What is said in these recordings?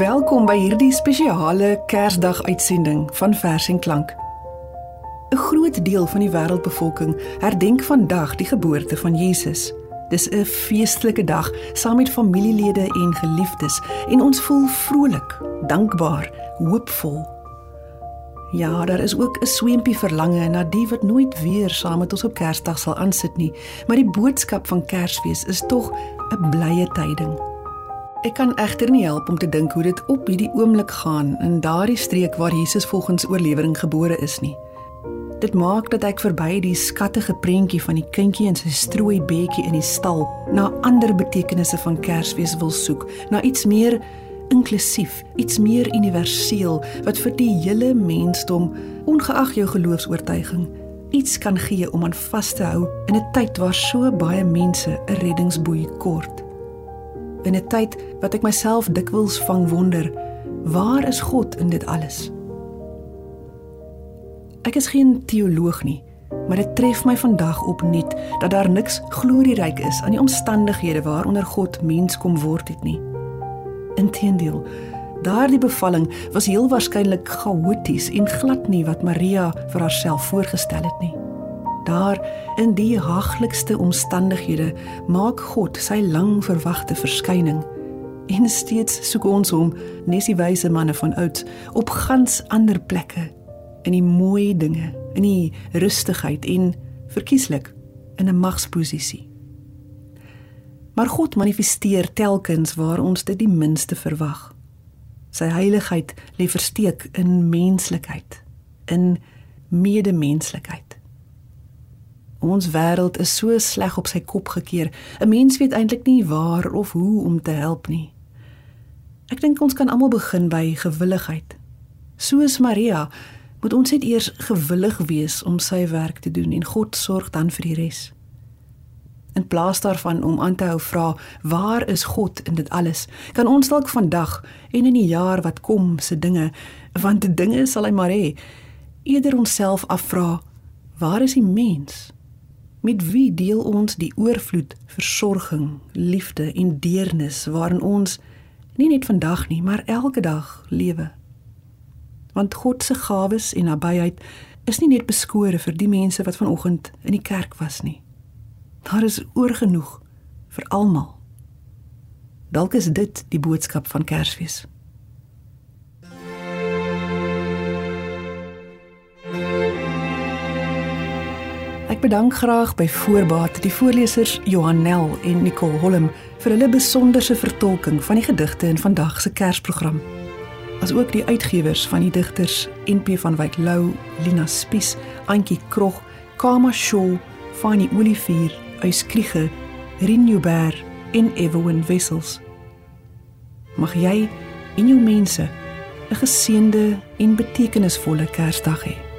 Welkom by hierdie spesiale Kersdag uitsending van Vers en Klank. 'n Groot deel van die wêreldbevolking herdenk vandag die geboorte van Jesus. Dis 'n feestelike dag saam met familielede en geliefdes en ons voel vrolik, dankbaar, hoopvol. Ja, daar is ook 'n swempie verlange na die wat nooit weer saam met ons op Kersdag sal aansit nie, maar die boodskap van Kersfees is tog 'n blye tyding. Ek kan egter nie help om te dink hoe dit op hierdie oomblik gaan in daardie streek waar Jesus volgens oorlewering gebore is nie. Dit maak dat ek verby die skattige prentjie van die kindjie en sy strooi beetjie in die stal na ander betekenisse van Kersfees wil soek, na iets meer inklusief, iets meer universeel wat vir die hele mensdom, ongeag jou geloofs-oortuiging, iets kan gee om aan vas te hou in 'n tyd waar so baie mense 'n reddingsboei kort. In 'n tyd wat ek myself dikwels vang wonder, waar is God in dit alles? Ek is geen teoloog nie, maar dit tref my vandag opnuut dat daar niks glorieryk is aan die omstandighede waaronder God mens kom word het nie. Inteendeel, daardie bevalling was heel waarskynlik chaoties en glad nie wat Maria vir haarself voorgestel het nie. Daar in die haglikste omstandighede maak God sy lang verwagte verskyning. En steeds soek ons hom, nes die wyse manne van oud, op gans ander plekke, in die mooi dinge, in die rustigheid en verkieslik in 'n magsposisie. Maar God manifesteer telkens waar ons dit die minste verwag. Sy heiligheid lê versteek in menslikheid, in medemenslikheid. Ons wêreld is so sleg op sy kop gekeer. 'n Mens weet eintlik nie waar of hoe om te help nie. Ek dink ons kan almal begin by gewilligheid. Soos Maria, moet ons net eers gewillig wees om sy werk te doen en God sorg dan vir die res. In plaas daarvan om aan te hou vra waar is God in dit alles, kan ons dalk vandag en in die jaar wat kom se dinge, want die dinge sal hy maar hê, eerder onsself afvra, waar is die mens? Met wie deel ons die oorvloed versorging, liefde en deernis waarin ons nie net vandag nie, maar elke dag lewe? Want God se gawes en nabyheid is nie net beskore vir die mense wat vanoggend in die kerk was nie. Daar is oorgenoeg vir almal. Dalk is dit die boodskap van Kersfees. Ek bedank graag by voorbaat die voorlesers Johan Nel en Nicole Holm vir hulle besonderse vertolking van die gedigte in vandag se Kersprogram. As ook die uitgewers van die digters NP van Wyk Lou, Lina Spies, Antjie Krog, Kama Shaw, Fanny Olivier Uyskriege, Rinjober en Evelyn Wessels. Mag jy en jou mense 'n geseënde en betekenisvolle Kersdag hê.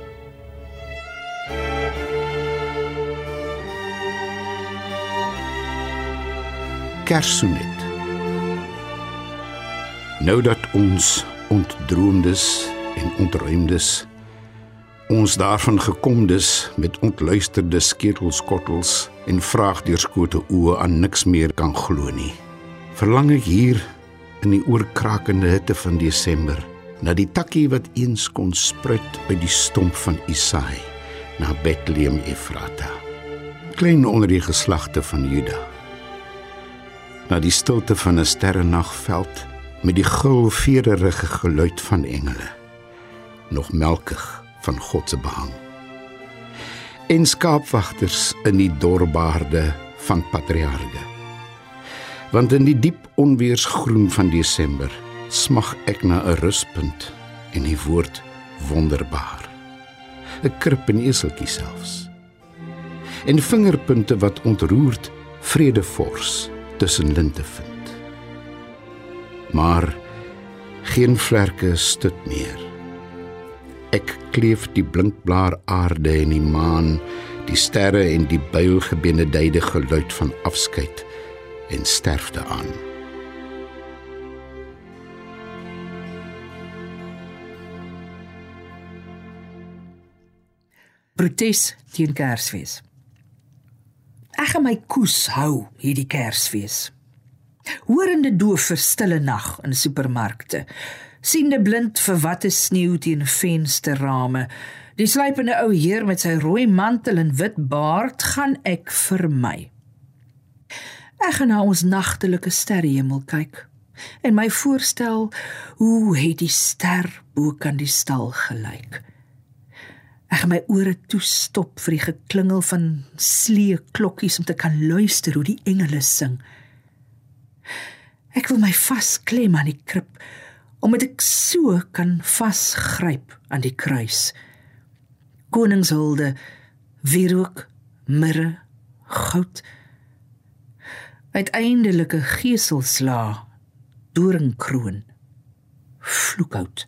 Kerssonet. Nou dat ons ontdroomdes en ontruimdes ons daarvan gekom dus met ontluisterde sketelskottels en vraagdeurskote oë aan niks meer kan glo nie. Verlang ek hier in die oorkrakende hitte van Desember na die takkie wat eens kon spruit uit die stomp van Isaai na Bethlehem Efrata. Klein onder die geslagte van Juda. Na die stilte van 'n sterrenagveld met die gul vederige geluid van engele. Nog melkig van God se behang. En skaapwagters in die dorbaarde van patriarge. Want in die diep onweersgroen van Desember smag ek na 'n ruspunt en die woord wonderbaar. 'n Krip en eseltjie selfs. En vingerpunte wat ontroerd vrede vors tussen linte vind. Maar geen vlerke stut meer Ek kleef die blinkblaar aarde en die maan, die sterre en die builgebenedeide geluid van afskeid en sterfte aan. Protes teen Kersfees. Ek gaan my koes hou hierdie Kersfees. Horende doof vir stille nag in supermarkte. Siende blind vir wat is sneeu teen vensterrame. Die slypende ou heer met sy rooi mantel en wit baard gaan ek vermy. Ek gaan na ons nagtelike sterrehemel kyk en my voorstel hoe het die ster bo kan die stal gelyk. Ek gaan my ore toestop vir die geklingel van slee klokkies om te kan luister hoe die engele sing. Ek wil my vasklem aan die krib omdat ek so kan vasgryp aan die kruis. Koningshulde, wierook, mirre, goud. Uiteindelike geeselsla, doringkroon, vloekhout.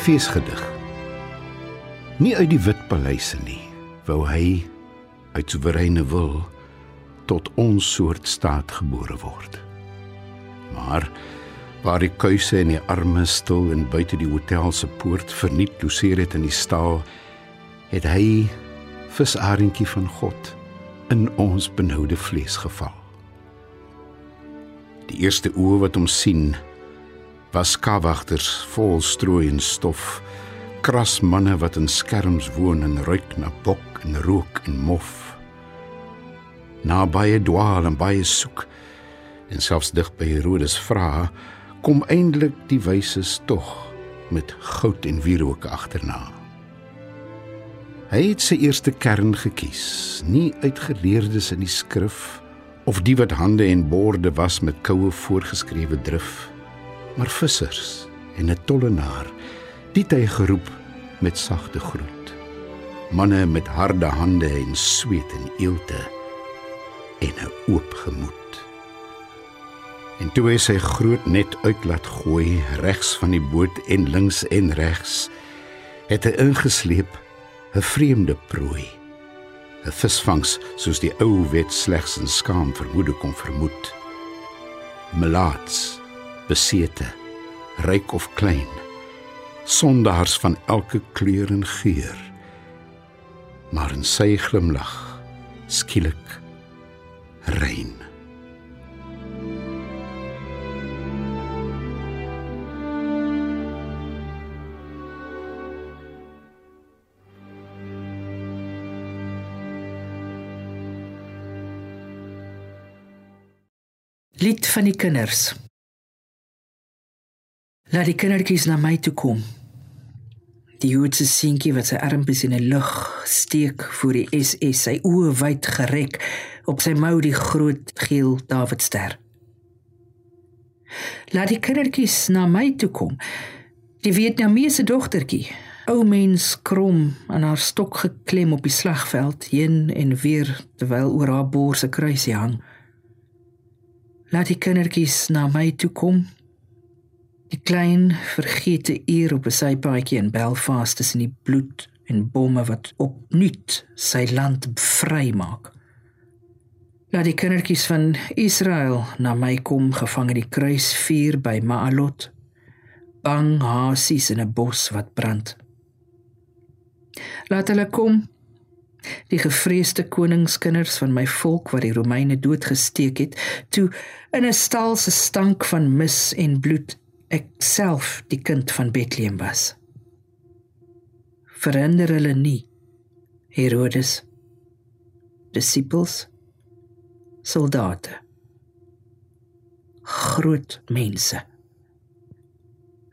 Feesgedig. Nie uit die wit paleise nie, wou hy uit soewereine wil tot ons soort staat gebore word. Maar waar die kuise en die arme stil en buite die hotel se poort verniet loseer het in die staal, het hy visarentjie van God in ons benoude vlees geval. Die eerste oë wat hom sien, was skawagters vol strooi en stof, kras manne wat in skerms woon en ruik na bok en rook en mof. Na baie dwaal en baie soek en selfs dig by Herodes vra, kom eintlik die wyses tog met goud en wierook agterna. Hy het sy eerste kern gekies, nie uit geleerdes in die skrif of die wat hande en borde was met koue voorgeskrewe drif maar vissers en 'n tollenaar dit hy geroep met sagte groet. Manne met harde hande en sweet en eelte en 'n oop gemoed. En toe hy sy groot net uit laat gooi regs van die boot en links en regs het hy ingesleep 'n vreemde prooi. 'n visvangs soos die ou wet slegs in skaam vermoede kon vermoed. Melaats besete, ryk of klein, sondaars van elke kleur en geur. Maar in sy glimlag skielik rein. Lied van die kinders. Laat die kindertjies na my toe kom. Die Joodse seentjie wat sy armpies in die lug steek voor die SS, sy oë wyd gerek, op sy mou die groot geel Davidster. Laat die kindertjies na my toe kom. Die Vietnamese dogtertjie, ou mens krom aan haar stok geklem op die slagveld, heen en weer terwyl oor haar bors 'n kruisie hang. Laat die kindertjies na my toe kom Die klein vergete uur op 'n sypaadjie in Belfast tussen die bloed en bomme wat opnuut sy land vry maak. Laat die kindertjies van Israel na my kom gevang in die kruisvuur by Maalot. Bang hasies in 'n bos wat brand. Laat hulle kom. Die gevreesde koningskinders van my volk wat die Romeine doodgesteek het, toe in 'n stal se stank van mis en bloed ek self die kind van Bethlehem was. Verander hulle nie Herodes. Disippels soldate. Groot mense.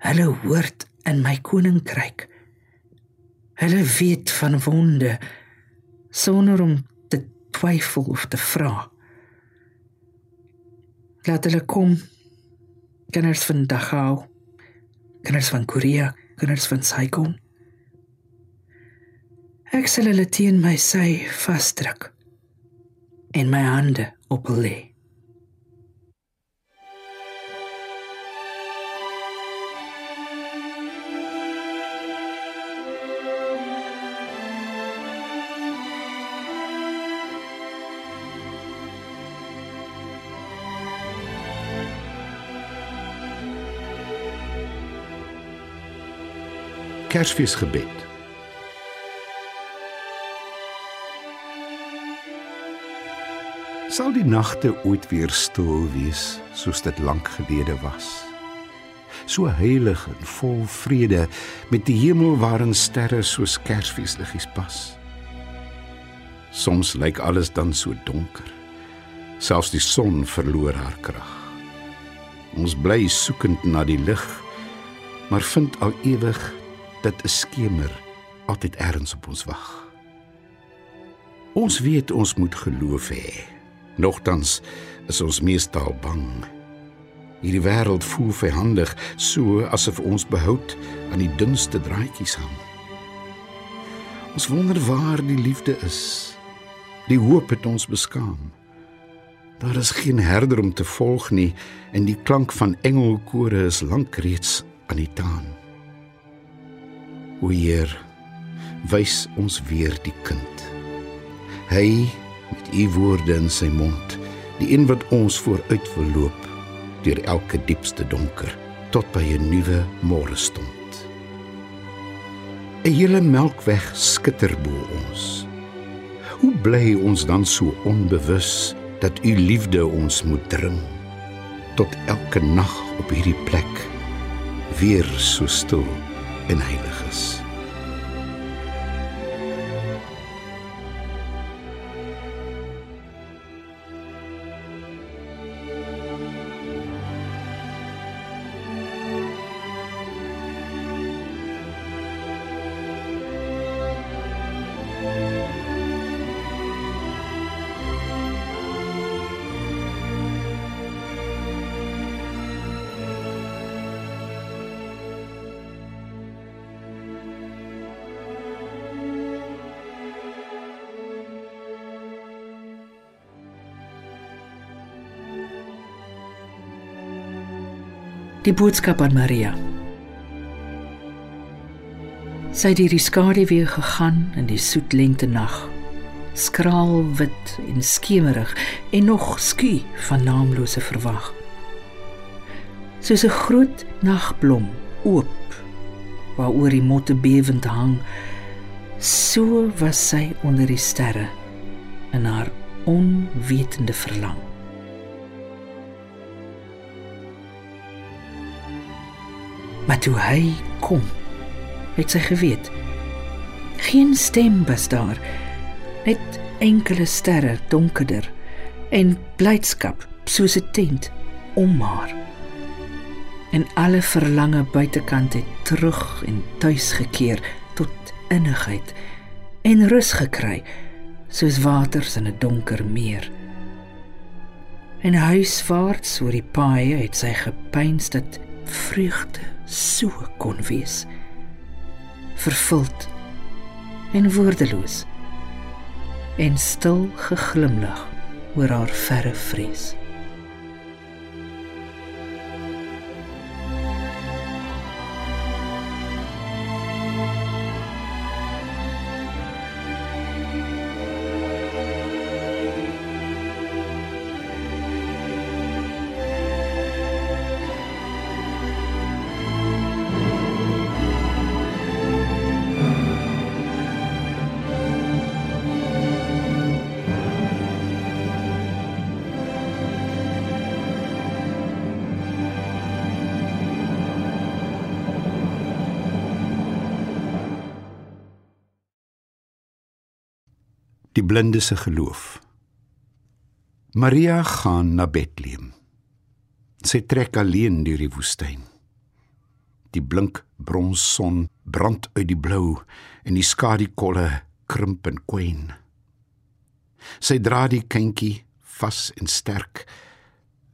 Hulle hoort in my koninkryk. Hulle weet van wonde sonder om te twyfel of te vra. Laat hulle kom kinders van Dachau, kinders van Korea, kinders van Saigon. Ek sal hulle teen my sy vasdruk en my hande op hulle lê. Kersfeesgebed. Sal die nagte ooit weer stil wees soos dit lank gelede was? So heilig en vol vrede met die hemel waarin sterre soos Kersfeesliggies pas. Soms lyk alles dan so donker. Selfs die son verloor haar krag. Ons bly soekend na die lig, maar vind al ewig dat 'n skemer altyd ergens op ons wag. Ons weet ons moet geloof hê. Nogtans is ons meestal bang. Hierdie wêreld voel vyandig, so asof ons behoud aan die dunste draadjies hang. Ons wonder waar die liefde is. Die hoop het ons beskaam. Daar is geen herder om te volg nie en die klank van engelkore is lank reeds aan die taan. O Heer, wys ons weer die kind. Hy met u woorde in sy mond, die een wat ons vooruit wil loop deur elke diepste donker tot by 'n nuwe môre stond. 'n Hele melkweg skitter bo ons. Hoe bly ons dan so onbewus dat u liefde ons moet dring tot elke nag op hierdie plek weer so stil en heilig Die boodskap aan Maria. Sy het hierdie skadu weer gegaan in die soet lente nag. Skraal wit en skemerig en nog skie van naamlose verwag. Soos 'n groot nagblom oop waaroor die motte bewend hang, so was sy onder die sterre in haar onwetende verlang. Maar toe hy kom, het sy geweet. Geen stem was daar. Net enkele sterre donkerder en blydskap soos 'n tent om haar. En alle verlange buitekant het terug en tuis gekeer tot innigheid en rus gekry soos waters in 'n donker meer. En huiswaarts oor die paaie het sy gepyns dat vreugde so kon wees. Vervuld en woordeloos en stil geglimlag oor haar verre vrees die blinde se geloof. Maria gaan na Bethlehem. Sy trek alleen deur die woestyn. Die blink bronsson brand uit die blou en die skadu-kolle krimp en kwyn. Sy dra die kindjie vas en sterk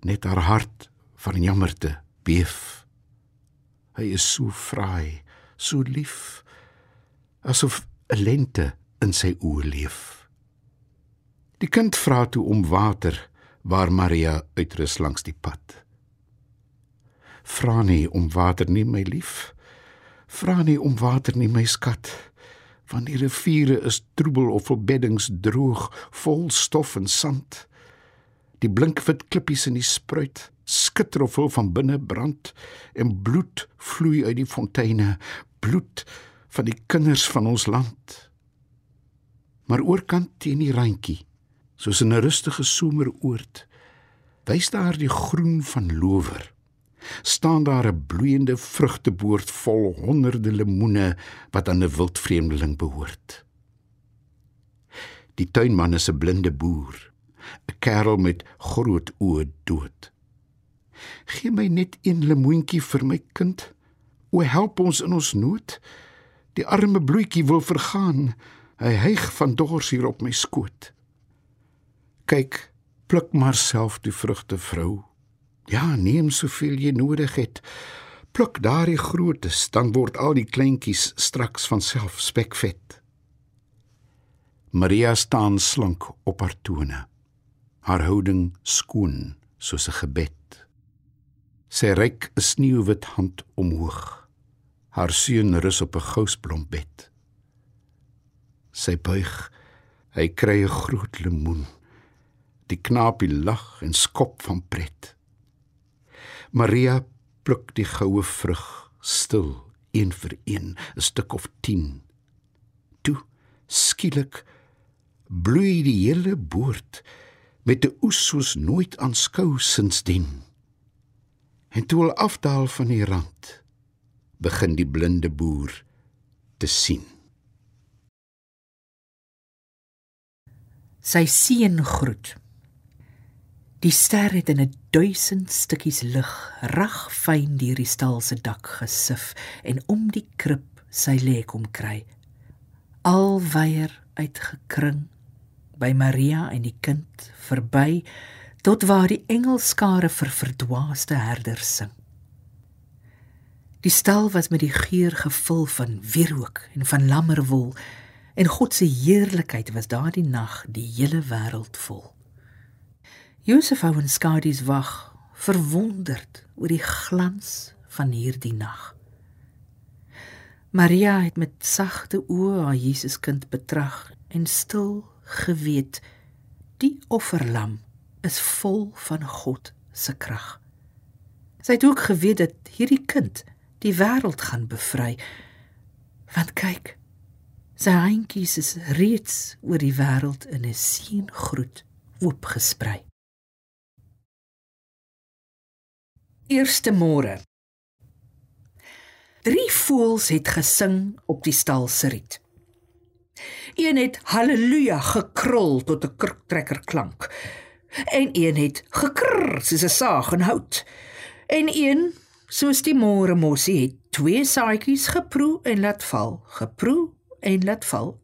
net haar hart van jammerte beef. Hy is so fraai, so lief, asof 'n lente in sy oë leef. Die kind vra toe om water waar Maria uitrus langs die pad. Vra nie om water nie, my lief. Vra nie om water nie, my skat. Want die riviere is troebel of vol beddings droog, vol stof en sand. Die blinkwit klippies in die spruit skitter of vol van binne brand en bloed vloei uit die fonteine. bloed van die kinders van ons land. Maar oorkant teen die randjie, soos in 'n rustige someroord, wys daar die groen van lower. staan daar 'n bloeiende vrugteboord vol honderde lemoene wat aan 'n wildvreemdeling behoort. Die tuinman is 'n blinde boer, 'n kerel met groot oë dood. Gee my net een lemoentjie vir my kind. O help ons in ons nood. Die arme bloetjie wil vergaan. Hy hyg van dors hier op my skoot. Kyk, pluk maar self die vrugte, vrou. Ja, neem soveel jy nodig het. Pluk daardie grootes, dan word al die kleintjies straks van self spekvet. Maria staan slank op haar tone. Haar houding skoon soos 'n gebed. Sy reik 'n sneeuwwit hand omhoog. Haar seun rus op 'n gousblombed. Sy buig. Hy kry 'n groot lemoen. Die knaapie lag en skop van pret. Maria pluk die goue vrug stil, een vir een, 'n stuk of 10. Toe skielik bloei die hele boord met 'n oes soos nooit aanskou sinsdien. En toe al afdaal van die rand, begin die blinde boer te sien. Sy seën groet. Die ster het in 'n duisend stukkies lig rag fyn deur die stal se dak gesif en om die krib sy lê kom kry. Al weier uitgekring by Maria en die kind verby tot waar die engelskare vir verdwaaste herders sing. Die stal was met die geur gevul van wierook en van lammerwol en God se heerlikheid was daardie nag die hele wêreld vol. Josef hou in skadu's wag, verwonderd oor die glans van hierdie nag. Maria het met sagte oë haar Jesuskind betrag en stil geweet die offerlam is vol van God se krag. Sy het ook geweet dat hierdie kind die wêreld gaan bevry. Want kyk, sy handjies is reeds oor die wêreld in 'n seëngroet oopgesprei. Eerste môre. Drie voëls het gesing op die stal se riet. Een het haleluja gekrol tot 'n kurktrekker klank. En een het gekrr soos 'n saag in hout. En een, soos die môre mossie, het twee saaitjies geproe en laat val, geproe en laat val.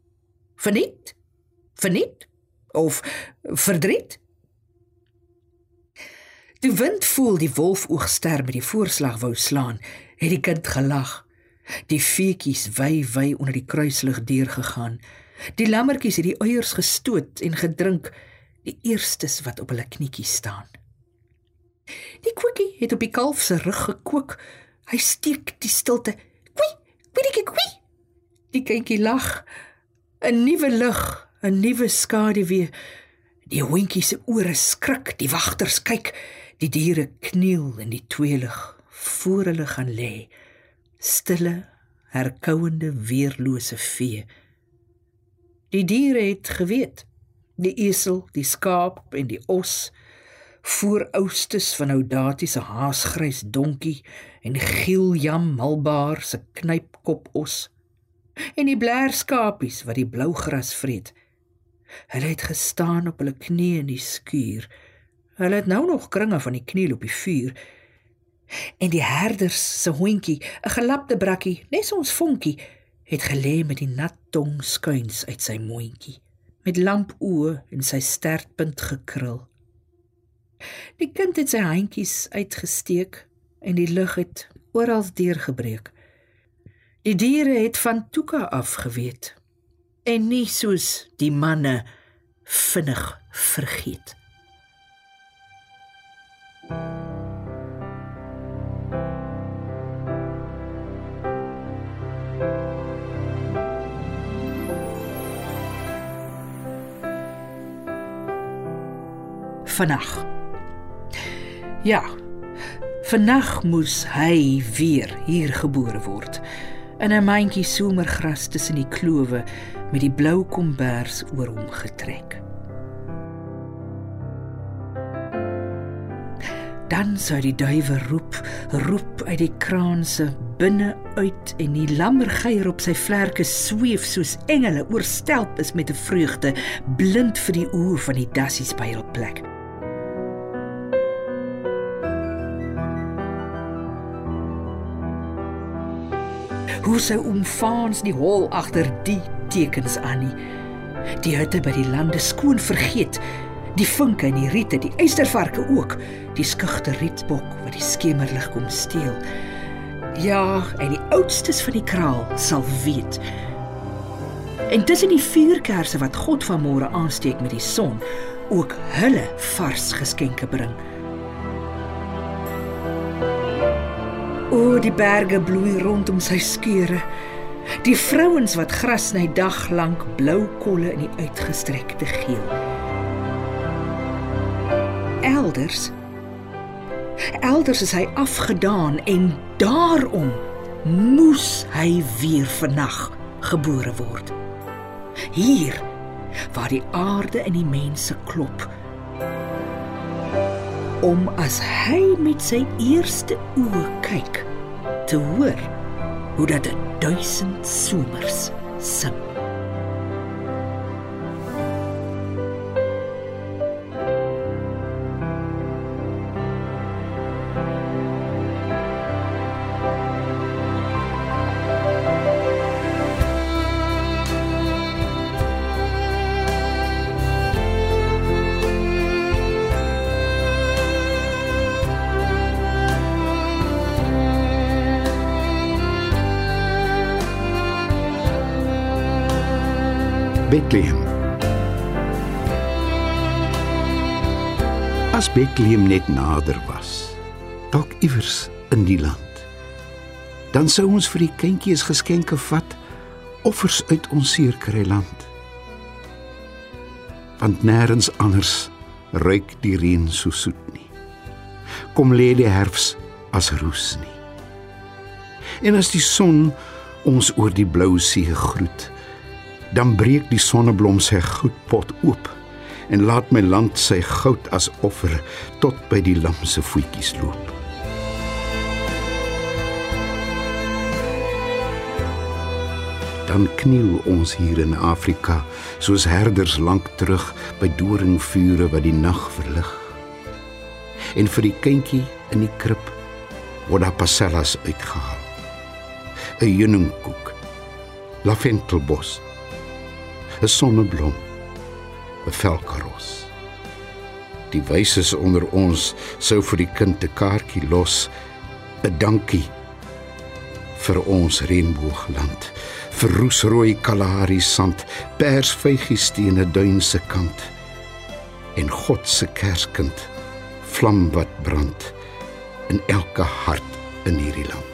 Verniet? Verniet? Of verdriet? Die wind voel die wolfoogster met die voorslag wou slaan, het die kind gelag. Die feetjies wy wy onder die kruislig deur gegaan. Die lammetjies het die eiers gestoot en gedrink, die eerstes wat op hulle knietjies staan. Die koekie het op die kalf se rug gekook. Hy steek die stilte. Kwee, kwee, kwee. Die kindjie lag. 'n Nuwe lig, 'n nuwe skaduwee. Die hondjie se ore skrik, die wagters kyk. Die diere kniel in die tweelig voor hulle gaan lê. Stille, herkouende, weerlose vee. Die diere het geweet. Die esel, die skaap en die os voor oustes van Oudati se haasgrys donkie en Gieljam Malbaar se knypkop os en die blerskapies wat die blou gras vreet. Hulle het gestaan op hulle knieë in die skuur Hulle het nou nog kringe van die kniel op die vuur. En die herders se hondjie, 'n gelapte brakkie, net ons vonkie, het gelê met die nat tong skuins uit sy mondjie, met lampoë en sy stertpunt gekrul. Die kind het sy handjies uitgesteek en die lug het oral deurgebreek. Die diere het van Tuka afgeweet en nie soos die manne vinnig vergeet. Vanaand. Ja. Vanaand moes hy weer hier gebore word. in 'n mandjie somergras tussen die klowe met die blou kombers oor hom getrek. Dan sou die duwe roep, roep uit die kraanse binne uit en die lammergeier op sy vlerke sweef soos engele oorstelp is met 'n vreugde, blind vir die oor van die dassies by hul plek. Hoe sou omfaans die hol agter die tekens aan nie. Die hutte by die lande skoon vergeet. Die vinke en die riete, die eystervarke ook, die skugte rietbok wat die skemerlig kom steel. Ja, en die oudstes van die kraal sal weet. En tussen die vuurkersse wat God vanmôre aansteek met die son, ook hulle vars geskenke bring. O, die berge bloei rondom sy skeure. Die vrouens wat gras sny dag lank blou kolle in die uitgestrekte geel. Elders Elders is hy afgedaan en daarom moes hy weer vannag gebore word. Hier waar die aarde in die mense klop. Om as hy met sy eerste oë kyk te hoor hoe dat 'n duisend somers sing. Bethlehem. As Bethlehem net nader was, dalk iewers in die land, dan sou ons vir die kindjies geskenke vat, offers uit ons seerkry land. Want nêrens anders ruik die reën so soet nie. Kom lê die herfs as roes nie. En as die son ons oor die blou see groet, dan breek die sonneblom sy goudpot oop en laat my land sy goud as offer tot by die lam se voetjies loop. Dan kniel ons hier in Afrika soos herders lank terug by doringvure wat die nag verlig. En vir die kindjie in die krib word daar pasellas uitgehaal. 'n Heuningkoek. Laventelbos 'n sonneblom, 'n velkaros. Die wyses onder ons sou vir die kind 'n kaartjie los, 'n dankie vir ons reënboogland, vir roesrooi Kalahari sand, persvygies teen 'n duin se kant en God se kerskind, vlam wat brand in elke hart in hierdie land.